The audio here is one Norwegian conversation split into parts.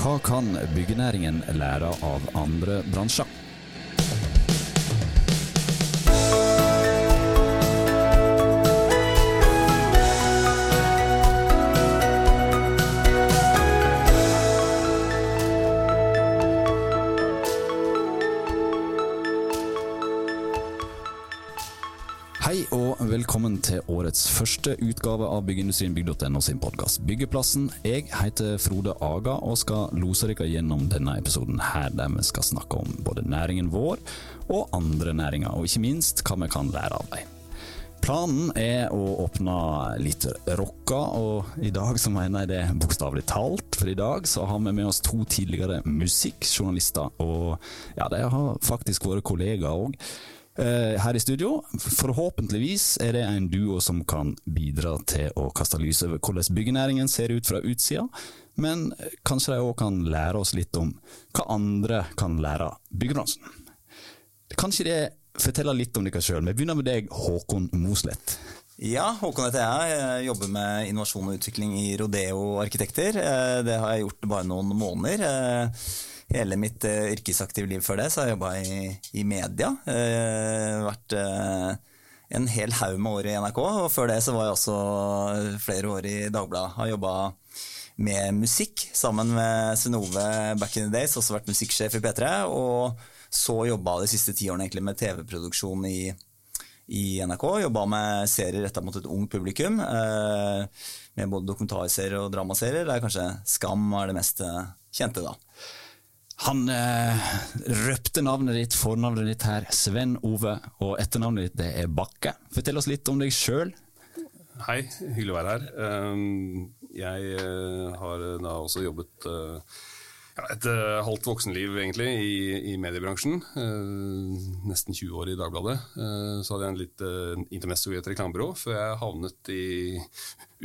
Hva kan byggenæringen lære av andre bransjer? Første utgave av Byggeindustrien.no sin podkast Byggeplassen. Jeg heter Frode Aga og skal lose dere gjennom denne episoden her der vi skal snakke om både næringen vår og andre næringer, og ikke minst hva vi kan lære av dem. Planen er å åpne litt rocka, og i dag så mener jeg det bokstavelig talt. For i dag så har vi med oss to tidligere musikkjournalister, og ja, de har faktisk vært kollegaer òg her i studio. Forhåpentligvis er det en duo som kan bidra til å kaste lys over hvordan byggenæringen ser ut fra utsida, men kanskje de òg kan lære oss litt om hva andre kan lære byggebransjen. Kanskje det forteller litt om dere sjøl. Vi begynner med deg, Håkon Mosleth. Ja, Håkon heter jeg. Jeg jobber med innovasjon og utvikling i Rodeo Arkitekter. Det har jeg gjort bare noen måneder hele mitt uh, yrkesaktive liv før det, så har jeg jobba i, i, media. Uh, vært uh, en hel haug med år i NRK, og før det så var jeg også flere år i Dagbladet. Har jobba med musikk sammen med Synnøve back in the days, også vært musikksjef i P3. Og så jobba de siste ti årene egentlig med TV-produksjon i, i, NRK. Jobba med serier retta mot et ungt publikum. med både dokumentarserier og dramaserier, der kanskje Skam er det mest kjente, da. Han eh, røpte navnet ditt, fornavnet ditt her, Sven Ove, og etternavnet ditt det er Bakke. Fortell oss litt om deg sjøl. Hei, hyggelig å være her. Ehm, jeg eh, har da også jobbet et halvt voksenliv egentlig i, i mediebransjen. nesten 20 år i Dagbladet. så hadde jeg en litt intermesso i et reklamebyrå før jeg havnet i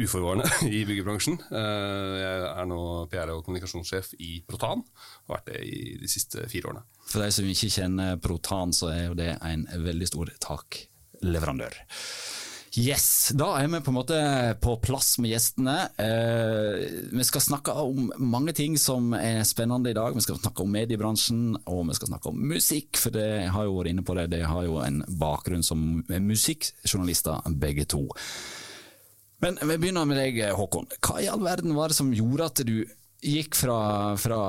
uforvarende i byggebransjen. jeg er nå PR- og kommunikasjonssjef i Protan og har vært det i de siste fire årene. For de som ikke kjenner Protan, så er jo det en veldig stor takleverandør. Yes, Da er vi på en måte på plass med gjestene. Eh, vi skal snakke om mange ting som er spennende i dag. Vi skal snakke om mediebransjen, og vi skal snakke om musikk. For det har jo vært inne på det, det har jo en bakgrunn som musikkjournalister begge to. Men vi begynner med deg, Håkon. Hva i all verden var det som gjorde at du gikk fra, fra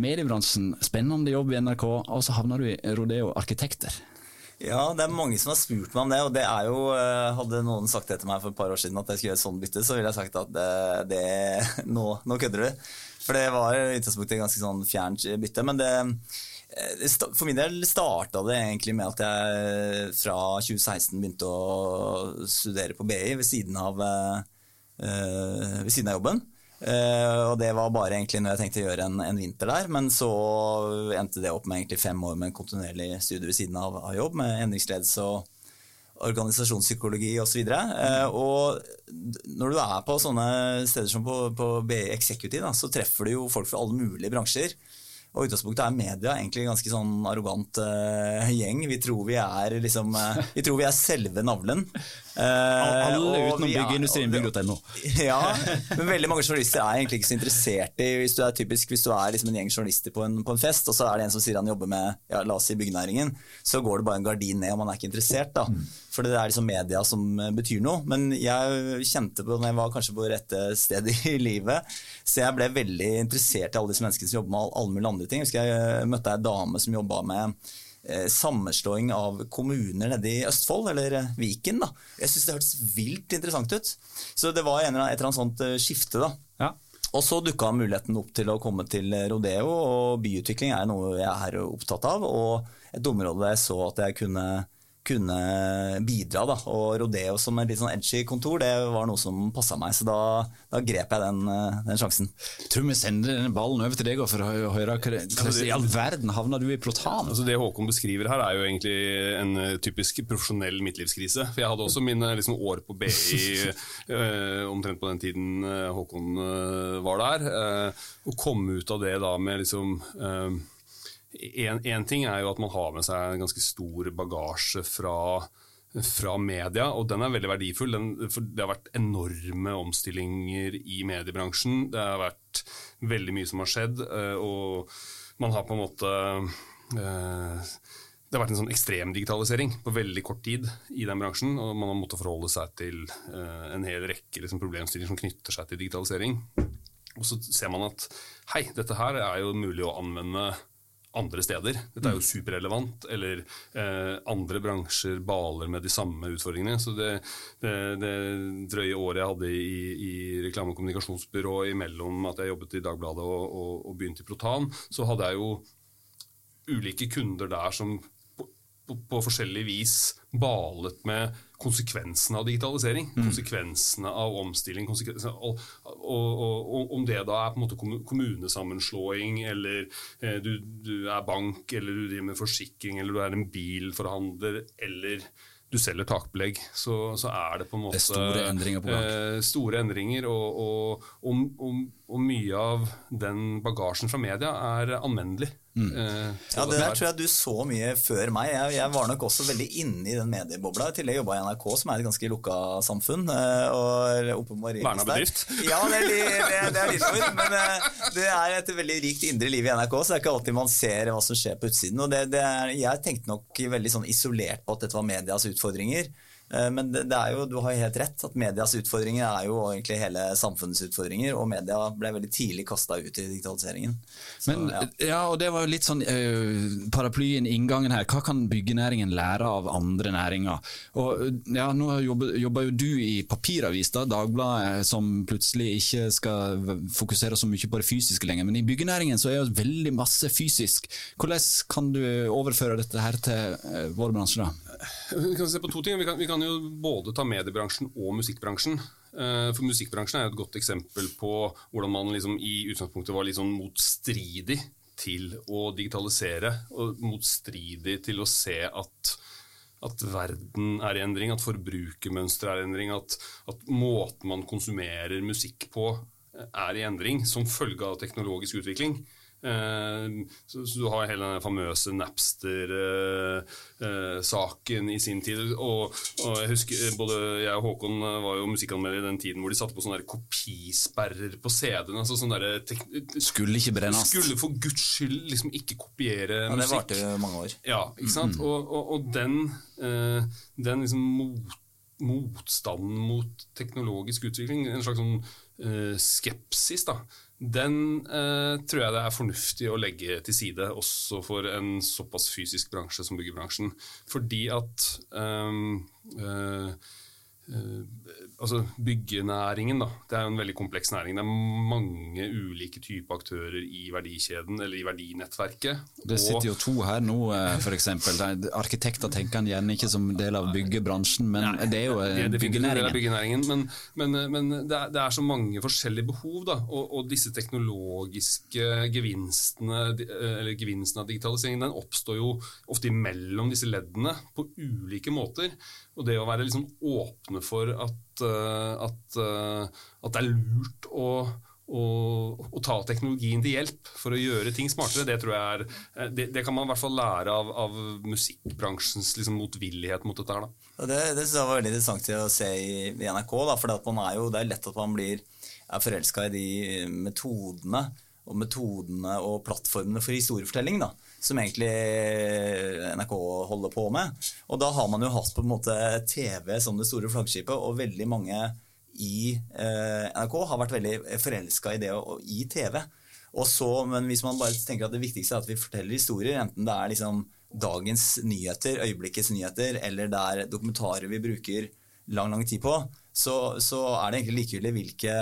mediebransjen, spennende jobb i NRK, og så havna du i Rodeo Arkitekter? Ja, det er mange som har spurt meg om det, og det er jo Hadde noen sagt det til meg for et par år siden at jeg skulle gjøre et sånt bytte, så ville jeg sagt at det, det nå, nå, kødder du. For det var i utgangspunktet et ganske sånn fjernt bytte. Men det, for min del starta det egentlig med at jeg fra 2016 begynte å studere på BI ved siden av, ved siden av jobben. Uh, og det var bare egentlig når jeg tenkte å gjøre en, en, vinter der. Men så endte det opp med egentlig fem år med en kontinuerlig studie ved siden av, av jobb, med endringsledelse og organisasjonspsykologi osv. Uh, og når du er på sånne steder som på, på BI Executive, da, så treffer du jo folk fra alle mulige bransjer. Og utgangspunktet er media egentlig en ganske sånn arrogant uh, gjeng. Vi tror vi er liksom uh, Vi tror vi er selve navlen. Uh, Alle utenom byggeindustrien.no. Ja, men veldig mange journalister er egentlig ikke så interessert i Hvis du er typisk, hvis du er liksom en gjeng journalister på en, på en, fest, og så er det en som sier han jobber med ja, la oss si byggenæringen, så går det bare en gardin ned, og man er ikke interessert. da. Mm. For det er liksom media som betyr noe. Men jeg kjente på når jeg var kanskje på rette sted i livet, så jeg ble veldig interessert i alle disse menneskene som jobber med alle mulige andre ting. Jeg husker jeg møtte ei dame som jobba med eh, sammenslåing av kommuner nede i Østfold, eller Viken. da. Jeg syns det hørtes vilt interessant ut. Så det var et eller annet sånt skifte. da. Ja. Og så dukka muligheten opp til å komme til Rodeo, og byutvikling er noe jeg er opptatt av. Og et område jeg så at jeg kunne kunne bidra. Da. Og Rodeo som et litt sånn edgy kontor, det var noe som passa meg. Så da, da grep jeg den, den, sjansen. Jeg tror vi sender denne ballen over til deg for å høre hvordan i all verden havna du i Protan? Altså det Håkon beskriver her, er jo egentlig en typisk profesjonell midtlivskrise. For jeg hadde også mine liksom, år på BI øh, omtrent på den tiden Håkon øh, var der. Øh, å komme ut av det da med liksom en, ting er jo at man har med seg en ganske stor bagasje fra fra media, og den er veldig verdifull. Den, for det har vært enorme omstillinger i mediebransjen. Det har vært veldig mye som har skjedd, eh, og man har på en måte eh, det har vært en sånn ekstrem digitalisering på veldig kort tid i den bransjen. og Man har måttet forholde seg til uh, en hel rekke liksom, problemstillinger som knytter seg til digitalisering. Og så ser man at hei, dette her er jo mulig å anvende andre steder. Dette er jo mm. superrelevant. Eller eh, andre bransjer baler med de samme utfordringene. Så det, det, det drøye året jeg hadde i, i reklame- og kommunikasjonsbyrå imellom at jeg jobbet i Dagbladet og, og, og begynte i Protan, så hadde jeg jo ulike kunder der som på, på forskjellig vis balet med konsekvensene av digitalisering. Mm. Konsekvensene av omstilling. Konsekvensene, og, og, og, om det da er på en måte kommunesammenslåing, eller eh, du, du, er bank, eller du driver med forsikring, eller du er en bilforhandler, eller du selger takbelegg, så, så, er det på en måte det store endringer på gang. Eh, store endringer, og, og, mye av den bagasjen fra media er anvendelig. Mm. Eh, ja, Det der tror jeg du så mye før meg. Jeg, jeg var nok også veldig inne i den mediebobla. I tillegg jobba i NRK, som er et ganske lukka samfunn. Uh, og oppe Verna bedrift? Ja, det er, det, det er litt for. Men uh, det er et veldig rikt indre liv i NRK, så det er ikke alltid man ser hva som skjer på utsiden. Og det, det er, jeg tenkte nok veldig sånn isolert på at dette var medias utfordringer. Eh, men det, er jo, du har helt rett at medias utfordringer er jo egentlig hele samfunnets utfordringer, og media ble veldig tidlig kasta ut i digitaliseringen. Så, Men, ja. ja. og det var jo litt sånn uh, paraplyen, inngangen her. Hva kan byggenæringen lære av andre næringer? Og ja, Nå jobber, jo du i papiravis, da, Dagbladet, som plutselig ikke skal fokusere så mye på det fysiske lenger. Men i byggenæringen så er jo veldig masse fysisk. Hvordan kan du overføre dette her til vår bransje? da? Vi kan se på to ting. Vi kan, vi kan jo både ta mediebransjen og musikkbransjen. Eh, for Musikkbransjen er jo et godt eksempel på hvordan man liksom i utgangspunktet var litt sånn motstridig til å digitalisere, og motstridig til å se at, at verden er i endring, at forbrukermønsteret er i endring, at, at måten man konsumerer musikk på er i endring som følge av teknologisk utvikling. Eh, så, så, du har hele den famøse Napster-saken i sin tid. Og, og, jeg husker både jeg og Håkon var jo musikkanmelder i den tiden hvor de satte på sånne kopisperrer på CD-en. Altså sånne skulle ikke brennes. Skulle for guds skyld liksom ikke kopiere ja, musikk. Det varte jo mange år. Ja, ikke sant? Mm. Og, og, og, den, den liksom mot, motstanden mot teknologisk utvikling, en slags sånn uh, skepsis, da den eh, tror jeg det er fornuftig å legge til side, også for en såpass fysisk bransje som byggebransjen. Fordi at um, eh, eh, altså Byggenæringen da, det er jo en veldig kompleks næring. Det er mange ulike typer aktører i verdikjeden, eller i verdinettverket. Det sitter jo to her nå, eh, f.eks. Arkitekter tenker en gjerne ikke som del av byggebransjen, men Nei, det er jo eh, det er byggenæringen. byggenæringen. Men, men, men det, er, det, er, så mange forskjellige behov, da, og, og disse teknologiske gevinstene, eh, eller gevinsten av digitaliseringen, den oppstår jo ofte imellom disse leddene på ulike måter. Og det å være liksom åpne for at, eh, at, eh, at det er lurt å, å, ta teknologien til hjelp for å gjøre ting smartere, det tror jeg er eh, Det, det kan man i hvert fall lære av, av musikkbransjens liksom, motvillighet mot dette her. Da. Det, det synes jeg var veldig interessant å se i, i NRK. Da, for det er lett at man blir er forelska i de metodene og metodene og plattformene for historiefortelling. da som egentlig NRK holder på med. Og da har man jo hatt på en måte TV som det store flaggskipet, og veldig mange i eh, NRK har vært veldig forelska i det og i TV. Og så, men hvis man bare tenker at det viktigste er at vi forteller historier, enten det er liksom dagens nyheter, øyeblikkets nyheter, eller det er dokumentarer vi bruker lang, lang tid på, så, så er det egentlig likegyldig hvilke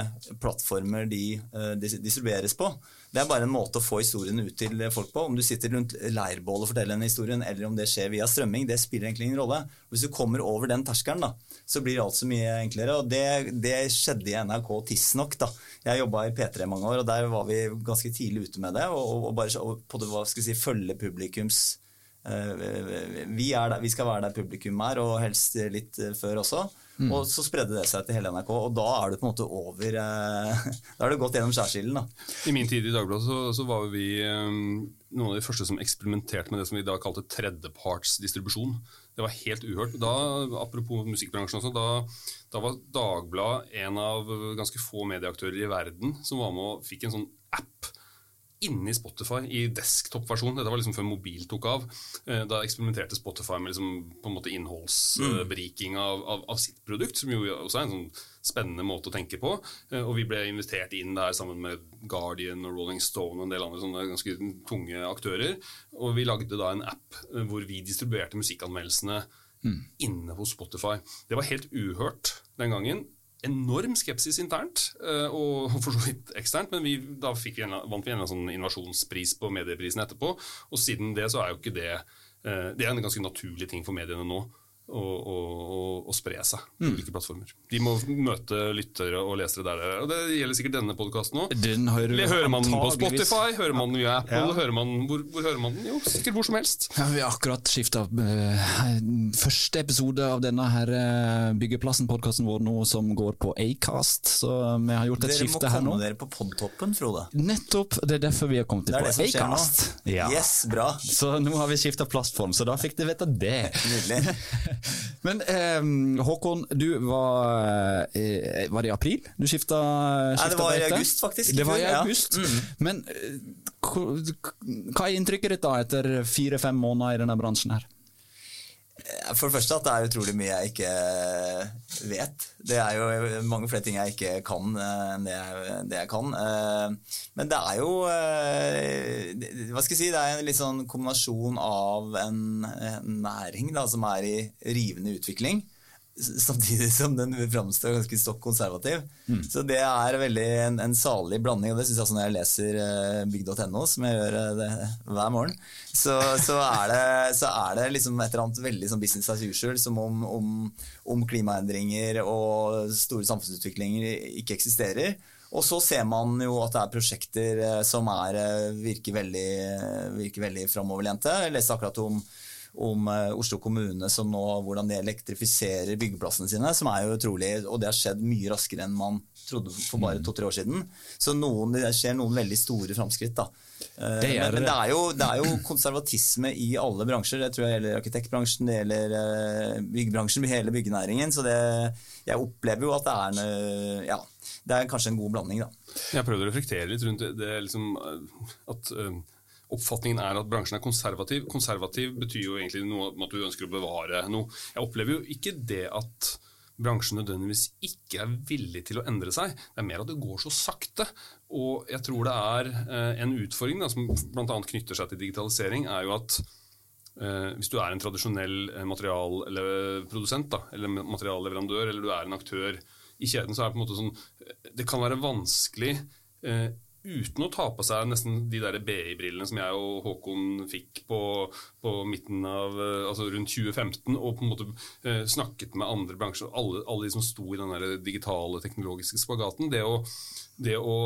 plattformer de uh, distribueres på. Det er bare en måte å få historien ut til folk på. Om du sitter rundt leirbål og forteller den historien, eller om det skjer via strømming, det spiller egentlig ingen rolle. Hvis du kommer over den terskelen, da, så blir alt så mye enklere. Og det, det skjedde i NRK tidsnok. da. Jeg jobba i P3 mange år, og der var vi ganske tidlig ute med det. Og, og bare og på det, hva skal si, følge publikums uh, vi, der, vi skal være der publikum er, og helst litt før også. Mm. Og så spredde det seg til hele NRK, og da er du på en måte over eh, Da er du gått gjennom skjærsilden. I min tid i Dagbladet så, så, var vi eh, noen av de første som eksperimenterte med det som vi da kalte tredjepartsdistribusjon. Det var helt uhørt. Da, apropos musikkbransjen også, da, da var Dagbladet en av ganske få medieaktører i verden som var med og fikk en sånn app inni Spotify i desktop-versjon. Dette var liksom før mobil tok av. Eh, da eksperimenterte Spotify med liksom på en måte innholdsberiking av, av, av, sitt produkt, som jo også er en sånn spennende måte å tenke på. Eh, og vi ble invitert inn der sammen med Guardian og Rolling Stone og en del andre sånne ganske tunge aktører. Og vi lagde da en app eh, hvor vi distribuerte musikkanmeldelsene mm. inne hos Spotify. Det var helt uhørt den gangen enorm skepsis internt, eh, og for så vidt eksternt, men vi, da vi en, vant vi en sånn innovasjonspris på medieprisen etterpå. Og siden det så er jo ikke det eh, Det er en ganske naturlig ting for mediene nå å, å, å spre seg på mm. ulike plattformer. De må møte lyttere og lesere der. Og Det gjelder sikkert denne podkasten òg. Hører man den på Spotify? Hører man den via Apple? Ja. Hører man, hvor, hvor, hører man den? Jo, sikkert hvor som helst. Ja, vi har akkurat skifta uh, eh, første episode av denne her uh, Byggeplassen-podkasten vår nå, som går på Acast. Så vi har gjort et dere skifte her nå. Dere må komme dere på podtoppen, Frode. Nettopp. Det er derfor vi har kommet til på Acast. Ja. Yes, bra. Så nå har vi skifta plattform, så da fikk dere vite det. Nydelig. Men eh, Håkon, du var eh, Var det i april du skifta Nei, det var i august, faktisk. Det var i august. Ja. Mm. Men eh, hva er inntrykket ditt da etter fire-fem måneder i denne bransjen her? For det første at det er utrolig mye jeg ikke vet. Det er jo mange flere ting jeg ikke kan eh, enn det jeg, det jeg kan. Eh, men det er jo eh, Hva skal jeg si, det er en litt sånn kombinasjon av en, en næring da, som er i rivende utvikling samtidig som den framstår ganske stokk konservativ. Mm. Så det er veldig en, en salig blanding, og det syns jeg også når jeg leser uh, bygg.no, som jeg gjør uh, det hver morgen, så, så, er det, så, er det, liksom et eller annet veldig sånn business as usual, som om, om, om klimaendringer og store samfunnsutviklinger ikke eksisterer. Og så ser man jo at det er prosjekter uh, som er, virker veldig, virker veldig framoverlente. Jeg leste akkurat om om eh, Oslo kommune som nå, hvordan de elektrifiserer byggeplassene sine, som er jo utrolig, og det har skjedd mye raskere enn man trodde for bare to-tre år siden. Så noen, det skjer noen veldig store framskritt. Eh, det men, men det, er jo, det, er jo, konservatisme i alle bransjer. Det tror jeg gjelder arkitektbransjen, det gjelder eh, byggebransjen, hele byggenæringen. Så det, jeg opplever jo at det er, en, ja, det er kanskje en god blanding. da. Jeg prøvde å reflektere litt rundt det, liksom, at oppfatningen er at bransjen er konservativ. Konservativ betyr jo egentlig noe om at du ønsker å bevare noe. Jeg opplever jo ikke det at bransjen nødvendigvis ikke er villig til å endre seg. Det er mer at det går så sakte. Og jeg tror det er eh, en utfordring da, som bl.a. knytter seg til digitalisering, er jo at eh, hvis du er en tradisjonell eh, materialprodusent eller materialleverandør, eller du er en aktør i kjeden, så er det på en måte sånn Det kan være vanskelig uten å ta på seg nesten de der BI-brillene som jeg og Håkon fikk på, på midten av, eh, altså rundt 2015, og på en måte eh, snakket med andre bransjer, alle, alle de som sto i den der digitale, teknologiske spagaten. Det å, det å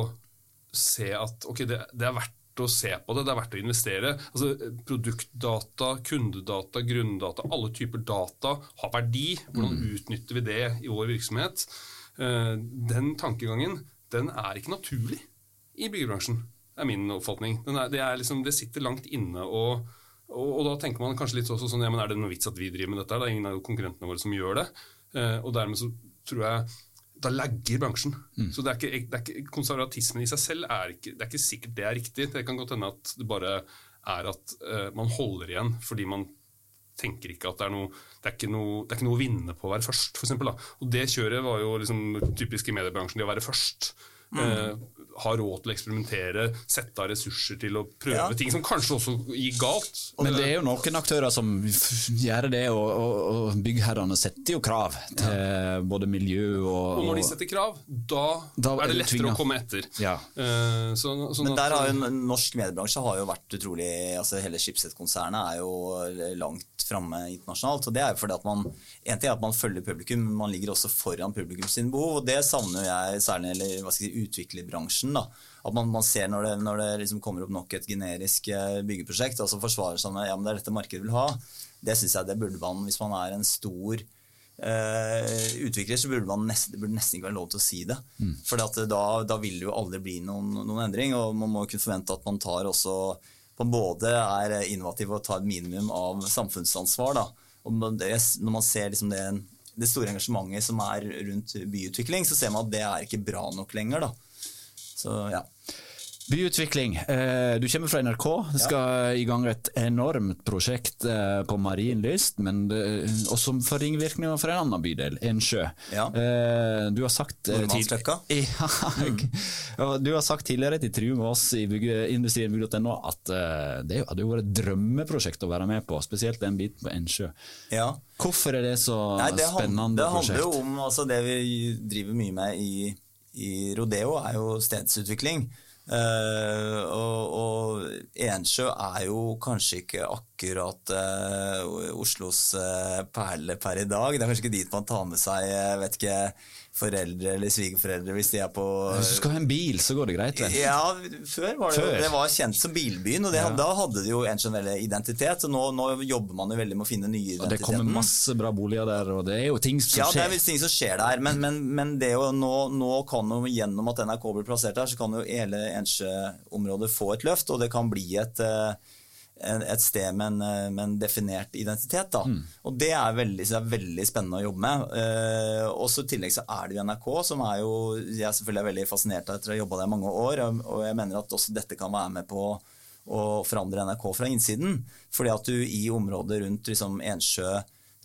se at ok, det, det, er verdt å se på det, det er verdt å investere. Altså, produktdata, kundedata, grunndata, alle typer data har verdi. Hvordan mm. utnytter vi det i vår virksomhet? Eh, den tankegangen den er ikke naturlig i byggebransjen, Det er min oppfatning. Er, det, er liksom, det, sitter langt inne. og, og, og da tenker man kanskje litt sånn ja, men Er det noe vits at vi driver med dette? Det er ingen av konkurrentene våre som gjør det. Eh, og dermed så tror jeg da lagger bransjen. Mm. Så det er, ikke, det er ikke, Konservatismen i seg selv er ikke, det er ikke sikkert det er riktig. Det kan godt hende at det bare er at eh, man holder igjen fordi man tenker ikke at det er noe det er ikke noe, det er ikke noe å vinne på å være først, f.eks. Og det kjøret var jo liksom typisk i mediebransjen, det å være først. Mm. Har råd til å eksperimentere, sette av ressurser til å prøve ja. ting som kanskje også gikk galt. Men det er jo noen aktører som gjør det, og, og, og byggherrene setter jo krav til ja. både miljø og Og når de setter krav, da, da er det lettere tvinga. å komme etter. Ja. Uh, så, sånn Men der har jo norsk mediebransje har jo vært utrolig altså Hele Schibsted-konsernet er jo langt framme internasjonalt. og det er jo fordi at man en ting er at man følger publikum, man ligger også foran publikum sine behov. og Det savner jeg særlig jeg si, utviklerbransjen. Da, At man, man ser når det, når det liksom kommer opp nok et generisk eh, byggeprosjekt, og så forsvarer seg med ja, men det er dette markedet vil ha. Det synes jeg det burde man, hvis man er en stor Uh, utvikler, så burde man nesten, burde nesten ikke være lov til å si det. Mm. For da, da, vil det jo aldri bli noen, noen, endring. Og man må kunne forvente at man tar også man både er innovativ og tar et minimum av samfunnsansvar. da, Og når man ser liksom det, det, store engasjementet som er rundt byutvikling, så ser man at det er ikke bra nok lenger. Da. Så ja. Byutvikling. Eh, du kommer fra NRK. Du skal i gang et enormt prosjekt eh, på Marienlyst, men også som får ringvirkninger for en annen bydel, Ensjø. Ja. Eh, du har sagt. Ja. Du har sagt tidligere til intervju med oss i industrienbygg.no at det hadde vært et drømmeprosjekt å være med på, spesielt den biten på Ensjø. Ja. Hvorfor er det så Nei, det spennende prosjekt? Det handler jo om altså, Det vi driver mye med i, i Rodeo, er jo stedsutvikling. Uh, og, og, Ensjø er jo kanskje ikke akkurat uh, Oslos uh, perle per i dag. Det er kanskje ikke dit man tar med seg vet ikke, foreldre eller svigerforeldre hvis de er på Hvis du skal ha en bil, så går det greit, vel? Ja, før var det, før. det var kjent som bilbyen, og det, ja. da hadde det jo en sånn veldig identitet. og nå, nå, jobber man jo veldig med å finne nye identiteter. Det kommer masse bra boliger der, og det er jo ting som ja, skjer. Ja, det er ting som skjer der, men, men, men det jo, nå, nå, kan jo gjennom at NRK blir plassert der, så kan jo hele Ensjø-området få et løft, og det kan bli et uh, et sted med en, eh, med en definert identitet. Mm. Og Det er veldig, er veldig, spennende å jobbe med. Eh, også I tillegg så er det jo NRK, som er jo Jeg selvfølgelig er veldig fascinert av etter å ha jobba der i mange år. Og, og jeg mener at også dette kan være med på å forandre NRK fra innsiden. Fordi at du i området rundt liksom, Ensjø,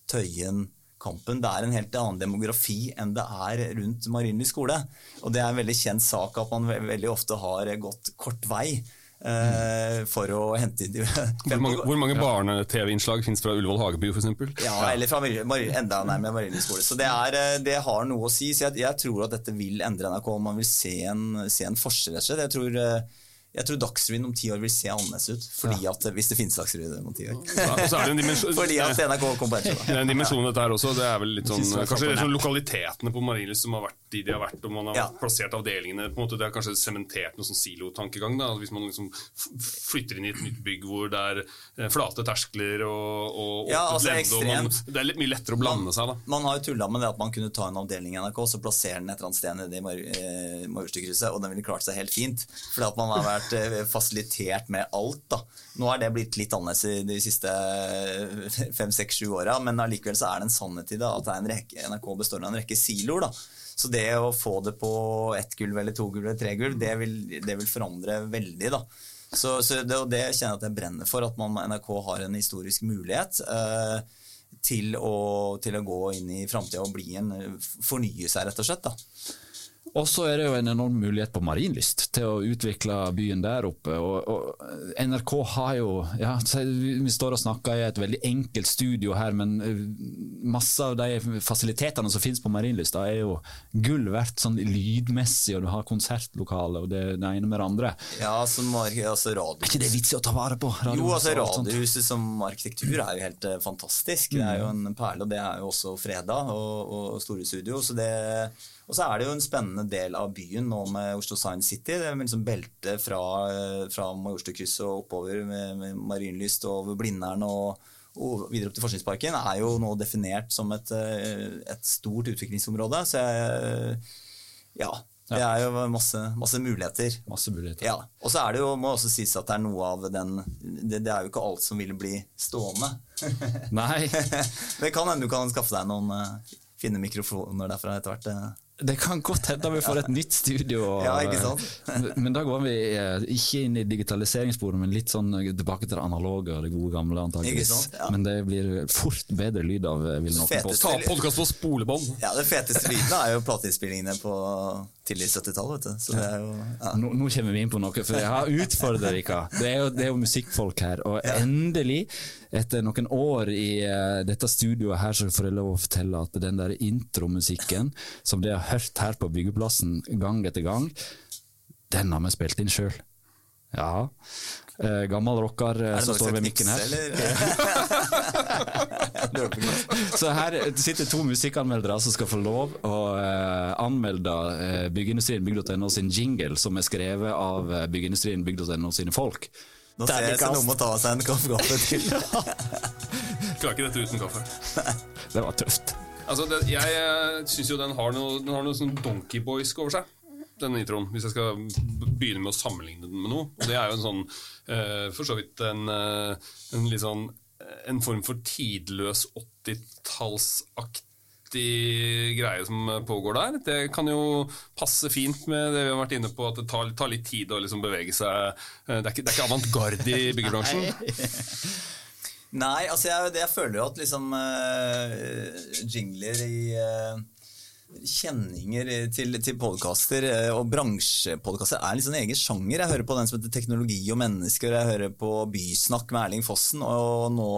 Tøyen, Kampen, det er en helt annen demografi enn det er rundt Marienlyst skole. Og det er en veldig kjent sak at man veldig ofte har gått kort vei Uh, for å hente inn Hvor mange, hvor mange barne-TV-innslag finnes fra Ullevål Hageby f.eks.? Ja, eller fra enda nærmere Marienlyst. Så det, er, eh, det, har noe å si. Så jeg, jeg, tror at dette vil endre NRK om man vil se en, se en forskjell. Jeg tror uh, jeg tror Dagsrevyen om ti år vil se annerledes ut. Fordi ja. at, Hvis det finnes Dagsrevyen om ti år. Ja, fordi at NRK kommer på Det er en dimensjon dette her også. Det er vel litt sånn, kanskje det er sånn lokalitetene på Marienlyst som har vært de de har vært, og man har ja. plassert avdelingene på en måte, Det har kanskje sementert noen sånn silotankegang. da, Hvis man liksom flytter inn i et nytt bygg hvor det er eh, flate terskler og, og ja, altså, lende, og man, Det er litt mye lettere å blande man, seg. da. Man har jo tulla med det at man kunne ta en avdeling i NRK og så plassere den et eller annet sted nede i Majorstukrysset, og den ville klart seg helt fint. Fordi at man har vært Eh, fasilitert med alt. da. Nå er det blitt litt annerledes de siste eh, fem, seks, sju åra, men allikevel er det en sannhet i det at det rekke, NRK består av en rekke siloer. Så det å få det på ett gulv eller to gulv eller tre gulv, det vil, det vil forandre veldig. da. Så, så det, og det kjenner jeg at jeg brenner for, at man, NRK har en historisk mulighet. Eh, til å, til å, gå inn i framtida og bli en, fornye seg, rett og slett. da. Og så er det jo en enorm mulighet på Marienlyst til å utvikle byen der oppe. Og, og NRK har jo ja, Vi står og snakker i et veldig enkelt studio her, men eh, masse av de fasilitetene som finnes på Marienlyst, er jo gull verdt sånn lydmessig, og du har konsertlokale og det, det ene med det andre. Ja, som altså radio. Er ikke det vits i å ta vare på? jo, altså Radiohuset som arkitektur er jo helt uh, fantastisk. Det er jo en perle, og det er jo også freda og, og store studio. så det og så er det jo en spennende del av byen nå med Oslo Science City. Det er liksom beltet fra, fra Majorstukrysset og oppover med, med Marienlyst og over Blindern og, og, videre opp til Forskningsparken er jo nå definert som et, et stort utviklingsområde. Så jeg, ja, det er jo masse, masse muligheter. Masse muligheter. Ja. Og så er det jo, må også sies at det er noe av den Det, det er jo ikke alt som vil bli stående. Nei. det kan hende du kan skaffe deg noen uh, fine mikrofoner derfra etter hvert. Det kan godt hende vi får et nytt studio. ja, ikke sant? men da går vi eh, ikke inn i digitaliseringssporet, men litt sånn tilbake til det analoge og det gode gamle. antageligvis. Ja. Men det blir fort bedre lyd av eh, vil noen Ta podkast på spolebånd. Ja, det feteste lyden er jo plateinnspillingene på tidlig 70-tall. Ja. Ja. Nå, nå, kommer vi inn på noe, for jeg har utfordret dere. Det er jo, det er jo musikkfolk her, og endelig etter noen år i uh, dette studioet her, så får jeg lov å fortelle at den der intromusikken som dere har hørt her på byggeplassen gang etter gang, den har vi spilt inn sjøl. Ja. Uh, gammel rocker uh, som står ved mikken her. så her sitter to musikkanmeldere som skal få lov å uh, anmelde Byggeindustrien Bygg.no sin jingle, som er skrevet av Byggeindustrien Bygg.no sine folk. Nå ser jeg seg noen må ta seg en kopp kaffe til. Klarer ikke dette uten kaffe. det var tøft. Altså, det, jeg eh, syns jo den har noe, den har noe sånn Donkeyboysk over seg. Denne introen, Hvis jeg skal begynne med å sammenligne den med noe. Og det er jo en sånn uh, For så vidt en, uh, en litt sånn en form for tidløs 80-tallsaktig greie som pågår der. Det kan jo passe fint med det vi har vært inne på, at det tar, tar litt tid å liksom bevege seg. Det er ikke, det er ikke avantgarde i byggebransjen. Nei, altså jeg, jeg føler jo at liksom uh, jingler i uh, Kjenninger til, til podkaster uh, og bransjepodkaster er en liksom egen sjanger. Jeg hører på den som heter Teknologi og mennesker, jeg hører på Bysnakk med Erling Fossen, og nå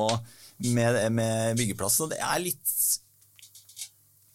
med, med Byggeplassen. Og det er litt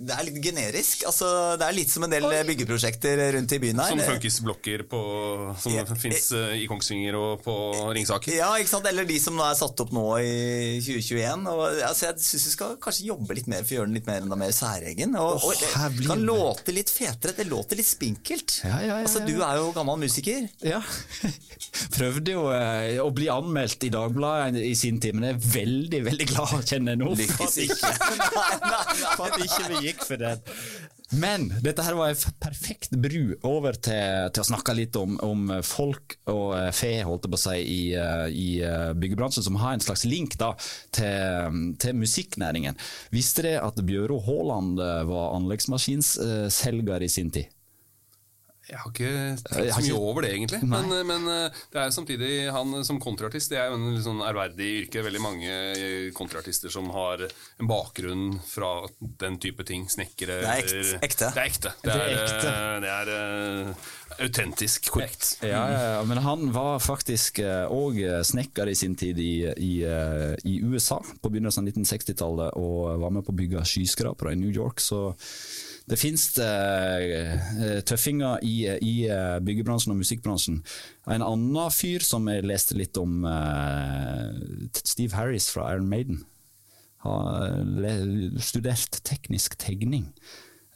det er litt generisk. Altså, det er litt som en del Oi. byggeprosjekter rundt i byen her. Som funkisblokker som ja, fins eh, i Kongsvinger og på Ringsaker. Ja, ikke sant? eller de som er satt opp nå i 2021. Og, altså, jeg syns vi skal kanskje jobbe litt mer for å gjøre den litt mer, enda mer særegen. Og, og det kan låte litt fetere. Det låter litt spinkelt. Ja, ja, altså, du er jo gammel musiker. Ja. Prøvde jo eh, å bli anmeldt i Dagbladet i sin tid, men jeg er veldig, veldig glad, kjenner jeg nå. Lykkes ikke. nei, nei, nei. For at ikke vi gikk for den. Men dette her var en perfekt bru over til, til å snakke litt om, om, folk og eh, fe holdt jeg på å si, i, eh, i eh, byggebransjen, som har en slags link da, til, til musikknæringen. Visste dere at Bjøro Haaland var anleggsmaskinselger i sin tid? Jeg har ikke tenkt så mye over det, egentlig. Men, men, det er samtidig han som kontraartist. Det er jo en litt sånn ærverdig yrke. Veldig mange kontraartister som har en bakgrunn fra den type ting. Snekkere Det er ekte. Det er ekte. Det er, det er, ekte. Det er uh, autentisk korrekt. Ja, ja, ja, men han var faktisk òg snekker i sin tid i, i, i USA på begynnelsen av 1960-tallet og var med på å bygge skyskrapere i New York. så det finnes uh, tøffinger i, i, byggebransjen og musikkbransjen. En annen fyr som jeg leste litt om, uh, Steve Harris fra Iron Maiden, har studert teknisk tegning.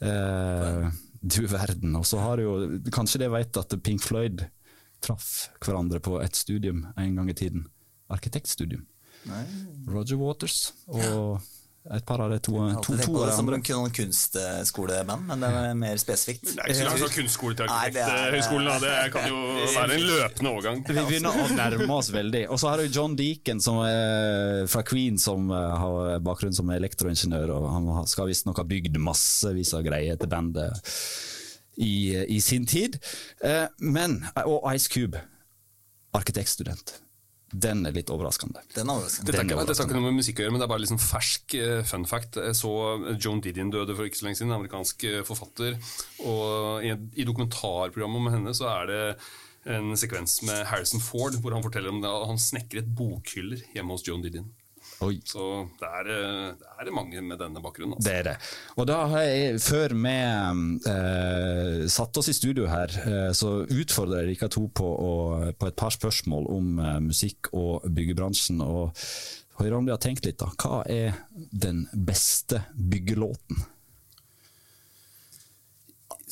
Uh, du verden. Og så har jo Kanskje dere vet at Pink Floyd traff hverandre på et studium en gang i tiden. Arkitektstudium. Nei. Roger Waters og ja et par av de to, to, to av Som noen kunstskoleband, men det er mer spesifikt. Det er ikke så langt fra kunstskole til Arkitekthøgskolen, det, det kan jo være en løpende overgang. Vi begynner å nærme oss veldig. Og så har du John Deacon som er fra Queen, som eh, har bakgrunn som elektroingeniør, og han skal visstnok ha bygd massevis av greier til bandet i, i sin tid. Eh, men, og Ice Cube, arkitektstudent. Den er litt overraskende. Den er overraskende. Dette, er, dette har ikke noe med musikk å gjøre, men det er bare liksom fersk uh, fun fact. Jeg så Joan Didion døde for ikke så lenge siden, amerikansk uh, forfatter. Og i, i, dokumentarprogrammet med henne så er det en sekvens med Harrison Ford hvor han forteller om det, han snekret bokhyller hjemme hos Joan Didion. Oi. Så det er, det er, mange med denne bakgrunnen. Altså. Det er det. Og da har jeg, før vi eh, satte oss i studio her, eh, så utfordrer jeg dere to på, og, på, et par spørsmål om eh, musikk og byggebransjen. og Høre om de har tenkt litt. da. Hva er den beste byggelåten?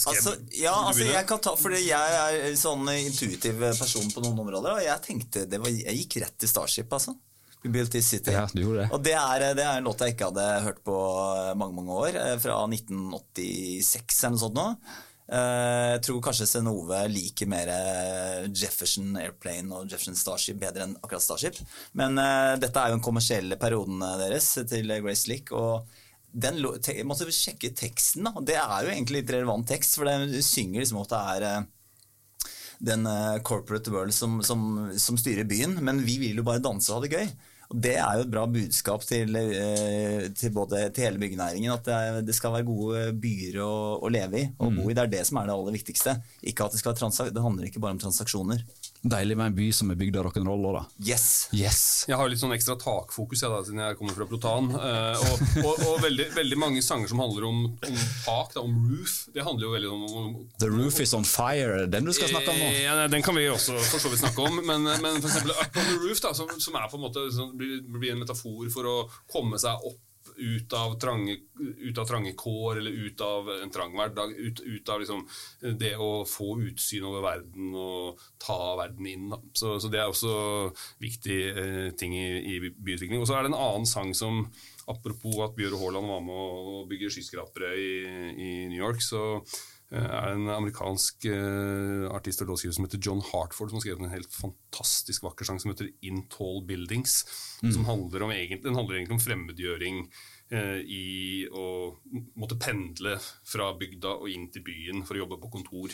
Altså, ja, altså jeg kan ta, fordi jeg er sånn intuitiv person på noen områder. Og jeg tenkte, var, jeg gikk rett til Starship, altså. Built This City. Ja, du gjorde det. Og det er, det er, en låt jeg ikke hadde hørt på mange mange år. Eh, fra 1986 eller noe sånt nå. Eh, jeg tror kanskje Senove liker mer eh, Jefferson Airplane og Jefferson Starship bedre enn akkurat Starship. Men uh, dette er jo den kommersielle perioden deres til Grace Lick. og den, jeg måtte sjekke teksten. da, Det er jo egentlig litt relevant tekst, for det synger liksom at det er den corporate world som, som, som styrer byen. Men vi vil jo bare danse og ha det gøy. Det er jo et bra budskap til, eh, til, både, til hele byggenæringen. At det, er, det, skal være gode byer å, å leve i og mm. bo i. Det er det som er det aller viktigste. Ikke at det, skal det handler ikke bare om transaksjoner. Deilig med en by som er bygd av rock'n'roll òg, da. Yes. yes. Jeg har litt sånn ekstra takfokus jeg da, siden jeg kommer fra Plotan. Uh, og, og, og veldig, veldig, mange sanger som handler om, om tak, da, om roof. Det handler jo veldig om, om, The roof is on fire, den du skal snakke om nå? Ja, Den kan vi også for så vidt snakke om. Men, men eksempel Up on the Roof, da, som, som er på en måte, blir, blir en metafor for å komme seg opp ut av, trange, ut av trange kår eller ut av en trang hverdag. Ut, ut, av liksom det å få utsyn over verden og ta verden inn. Så, så, det er også viktig eh, ting i, i byutvikling. Og så er det en annen sang som Apropos at Bjøre Haaland var med å bygge skyskrapere i, i New York, så er en amerikansk uh, artist og låtskriver som heter John Hartford, som har skrevet en helt fantastisk vakker sang som heter In Tall Buildings. Mm. som handler om, Den handler egentlig om fremmedgjøring uh, i å måtte pendle fra bygda og inn til byen for å jobbe på kontor.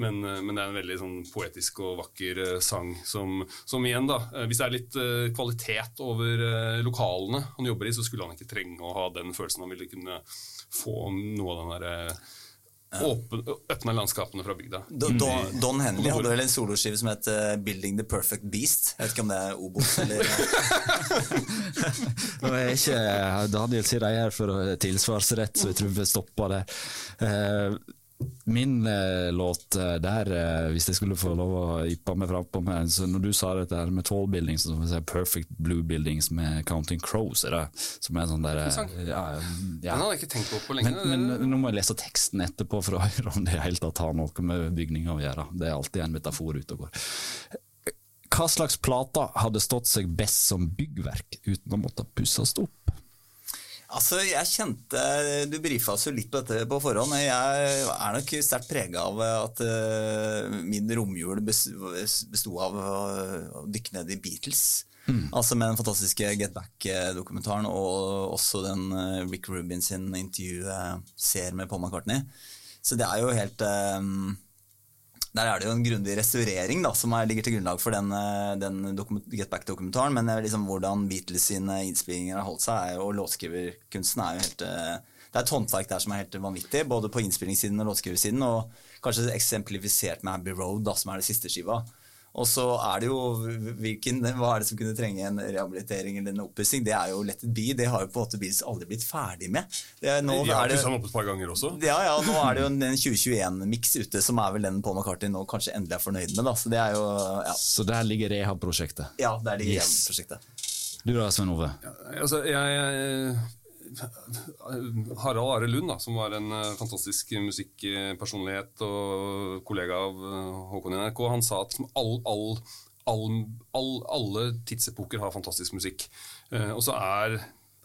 Men, uh, men det er en veldig sånn, poetisk og vakker sang som, som, igjen, da Hvis det er litt kvalitet over lokalene han jobber i, så skulle han ikke trenge å ha den følelsen han ville kunne få noe av den derre åpne landskapene fra bygda. Don, Don, Don Henley hadde vel en soloskive som het uh, 'Building the Perfect Beast'. Jeg vet ikke om det er Obos eller Nå er ikke Daniel sier de her for tilsvarsrett, så jeg tror vi stopper det. Min eh, låt eh, der, eh, hvis jeg skulle få lov å yppe meg frampå med så Når du sa dette her med tall buildings, så si Perfect Blue Buildings med Counting Crows, er det, som er sånn der ja, ja. Den hadde jeg ikke tenkt på på lenge. Men, men, nå må jeg lese teksten etterpå for å høre om det i tatt har noe med bygninga å gjøre. Det er alltid en metafor ute og går. Hva slags plater hadde stått seg best som byggverk uten å måtte pusses opp? Altså, jeg kjente Du brifa oss jo litt på dette på forhånd. Jeg er nok sterkt prega av at uh, min romjul besto av å dykke ned i Beatles. Mm. Altså Med den fantastiske Get Back-dokumentaren og også den uh, Rick Rubin sin intervju ser med Paul McCartney. Så det er jo helt um, der er det jo en grundig restaurering da, som er, ligger til grunnlag for den, eh, den Get Back-dokumentaren. Men liksom, hvordan Beatles sine innspillinger har holdt seg, er, og låtskriverkunsten er jo helt eh, Det er et håndverk der som er helt vanvittig, både på innspillingssiden og låtskriversiden. Og kanskje eksemplifisert med Abbey Road, da, som er det siste skiva. Og så er det jo hvilken, Hva er det som kunne trenge en rehabilitering eller en oppussing? Det er jo Let it be. Det har jo på en måte Beatles aldri blitt ferdig med. Det, nå De har pussa den opp et par ganger også. Ja, ja, nå er det jo en 2021-miks ute, som er vel den Paul McCartney nå kanskje endelig er fornøyd med. Da. Så det er jo, ja. Så der ligger rehab-prosjektet? Ja, der ligger yes. rehab-prosjektet. Du da, Svein Ove? Ja, altså, jeg, jeg Harald Are Lund, da, som var en uh, fantastisk musikkpersonlighet og kollega av uh, Håkon i NRK, han sa at all, all, all, alle tidsepoker har fantastisk musikk. Uh, og så er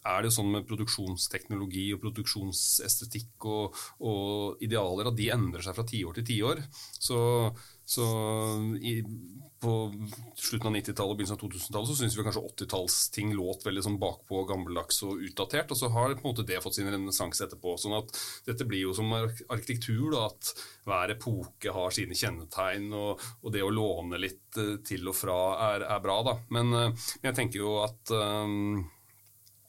er det jo sånn med produksjonsteknologi og produksjonsestetikk og, og idealer at de endrer seg fra tiår til tiår. Så så i, på slutten av 90-tallet og begynnelsen av 2000-tallet så syns vi kanskje 80-tallsting låt veldig sånn bakpå, gammeldags og utdatert. Og så har på en måte det fått sin renessanse etterpå. sånn at dette blir jo som arkitektur, da, at hver epoke har sine kjennetegn. Og, og, det å låne litt eh, til og fra er, er bra, da. Men, men eh, jeg tenker jo at um,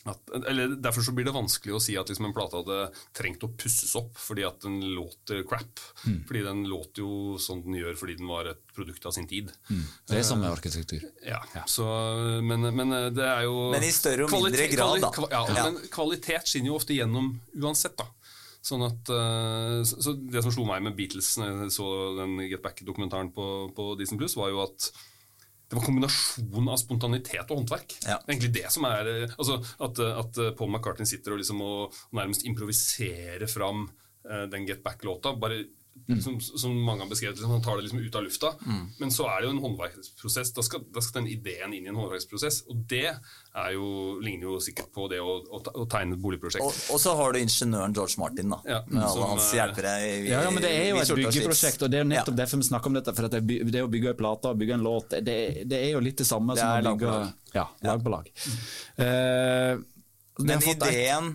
at, eller Derfor så blir det vanskelig å si at liksom en plate hadde trengt å pusses opp fordi at den låter crap. Mm. Fordi den låter jo sånn den gjør fordi den var et produkt av sin tid. Mm. Det er samme arkitektur. Ja, ja. Så, men, men, eh, det er jo Men i større og mindre grad, da. ja, ja. Men kvalitet skinner jo ofte gjennom uansett, da. Sånn at, uh, så Det som slo meg med Beatles når jeg så den Get Back-dokumentaren på, på Disney Plus, var jo at det var kombinasjonen av spontanitet og håndverk. Ja. Det er egentlig det som er eh, altså, at, eh, at, eh, Paul McCartney sitter og, liksom og nærmest improviserer fram den Get Back-låta. bare Mm. Som, som, mange har beskrevet, liksom, Han tar det liksom ut av lufta. Mm. Men så er det jo en håndverksprosess. Da skal, da skal, den ideen inn i en håndverksprosess. Og det jo, ligner jo sikkert på det å, å, å tegne et boligprosjekt. Og, og, så har du ingeniøren George Martin, da. Ja, med alle hans hjelpere. I, ja, ja, men det er jo et byggeprosjekt, og det er jo nettopp ja. derfor vi snakker om dette. For det, det, å bygge en plate og bygge en låt, det, det, er jo litt det samme det som å bygge lag på lag. ja, lag på lag. Mm. Uh, men ideen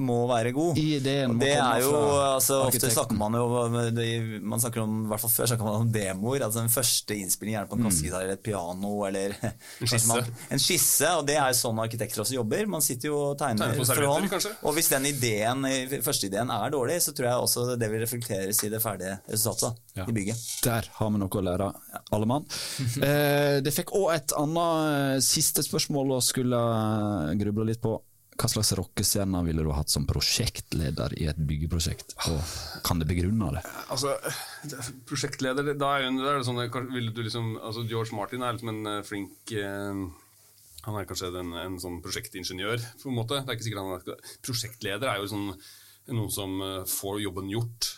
må være god. Ideen må det er jo, altså, Ofte snakker man jo man snakker om, i hvert fall før snakker man om demoer. altså Den første innspillingen gjerne på en mm. kassegitar eller et piano. eller En skisse. Man, en skisse, og Det er jo sånn arkitekter også jobber. Man sitter jo og tegner, tegner for hånd. Kanskje? Og hvis den ideen, første ideen er dårlig, så tror jeg også det vil reflekteres i det ferdige resultatet. Ja. i bygget. Der har vi noe å lære, alle mann. eh, det fikk òg et annet eh, siste spørsmål å skulle gruble litt på. Hva slags rockestjerner ville du hatt som prosjektleder i et byggeprosjekt? Og kan det begrunne det? Altså, prosjektleder Da er, det sånn liksom, altså George Martin er liksom en eh, flink eh, Han er kanskje en, en, sånn prosjektingeniør, på en måte. Det er ikke sikkert han er Prosjektleder er jo sånn, noen som eh, får jobben gjort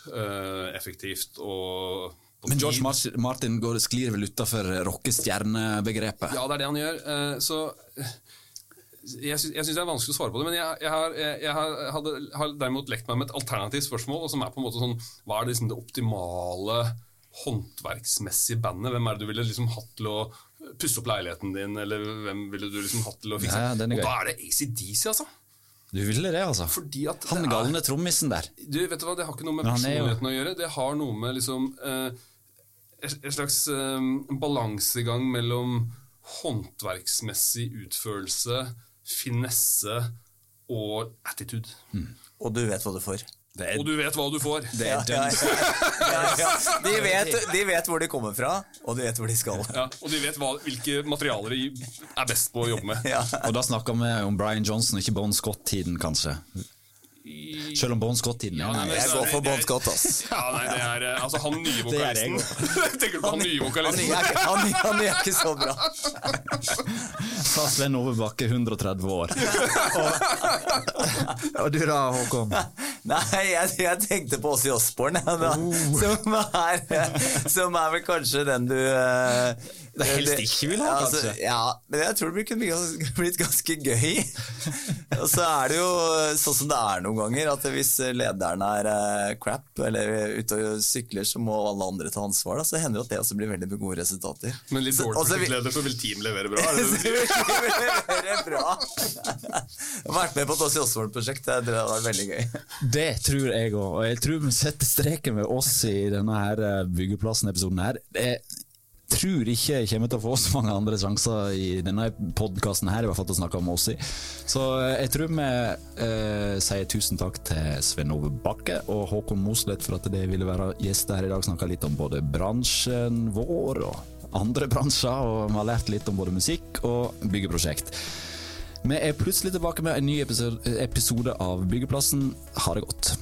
effektivt og men George Martin går, sklir vel utafor rockestjernebegrepet? Ja, det er det han gjør. Så Jeg syns, det er vanskelig å svare på det, men jeg, jeg, har, jeg, har, hadde, har derimot lekt meg med et alternativt spørsmål, og som er på en måte sånn Hva er liksom det optimale håndverksmessige bandet? Hvem er det du ville liksom hatt til å pusse opp leiligheten din, eller hvem ville du liksom hatt til å fikse? Ja, er og da er det ACDC, altså. Du ville det, altså? Fordi at Han det er- galne trommisen der. Du, vet du hva, Det har ikke noe med personligheten er jo- å gjøre. Det har noe med liksom eh, en slags eh, balansegang mellom håndverksmessig utførelse, finesse og attitude. Og du vet hva du får. Og du vet hva du får. Det er ja, ja, ja, ja. De, vet, de vet hvor de kommer fra, og de vet hvor de skal. Ja, og de vet hva, hvilke materialer de er best på å jobbe med. Ja. Og da snakker vi om Brian Johnson, ikke Bon Scott-tiden, kanskje. Selv om Bon Scott-tiden Ja, er nei, Jeg går for Bon Scott, ass. Ja, nei, det er eh, altså han nye er vokalisten. Tenker du på han nye vokalisten? er han, er- han er ikke så bra. Sa Sven Ove Bakke, 130 år. Og, og du da, Håkon? Nei, jeg, jeg tenkte på Åssi Osborn, jeg, da. som, er, som er vel kanskje den du eh, Det helst ikke vil ha, Ja, altså, kanskje. Ja, men jeg tror det kunne blitt- ganske gøy. Og så er det jo sånn som det er noen ganger, at hvis lederen er eh, crap eller ute og sykler, så må alle andre ta ansvar. Da. Så hender det at det også blir veldig gode resultater. Men litt dårlig og så vil team levere bra? Er det det du sier? Det er bra. Jeg har vært med på et Åssi Osborn-prosjekt. Det jeg var veldig gøy. Det tror jeg òg, og jeg tror vi setter streken ved oss i denne her eh, byggeplassen-episoden her. Jeg tror ikke jeg kommer til å få så mange andre sjanser i denne podkasten her, i hvert fall til å snakke om oss i. Så eh, jeg tror vi eh, sier tusen takk til Sven Ove Bakke og Håkon Mosleth for at det ville være gjester her i dag. Snakka litt om både bransjen vår og andre bransjer, og vi har lært litt om både musikk og byggeprosjekt. Vi er plutselig tilbake med en ny episode, episode av Byggeplassen. Ha det godt.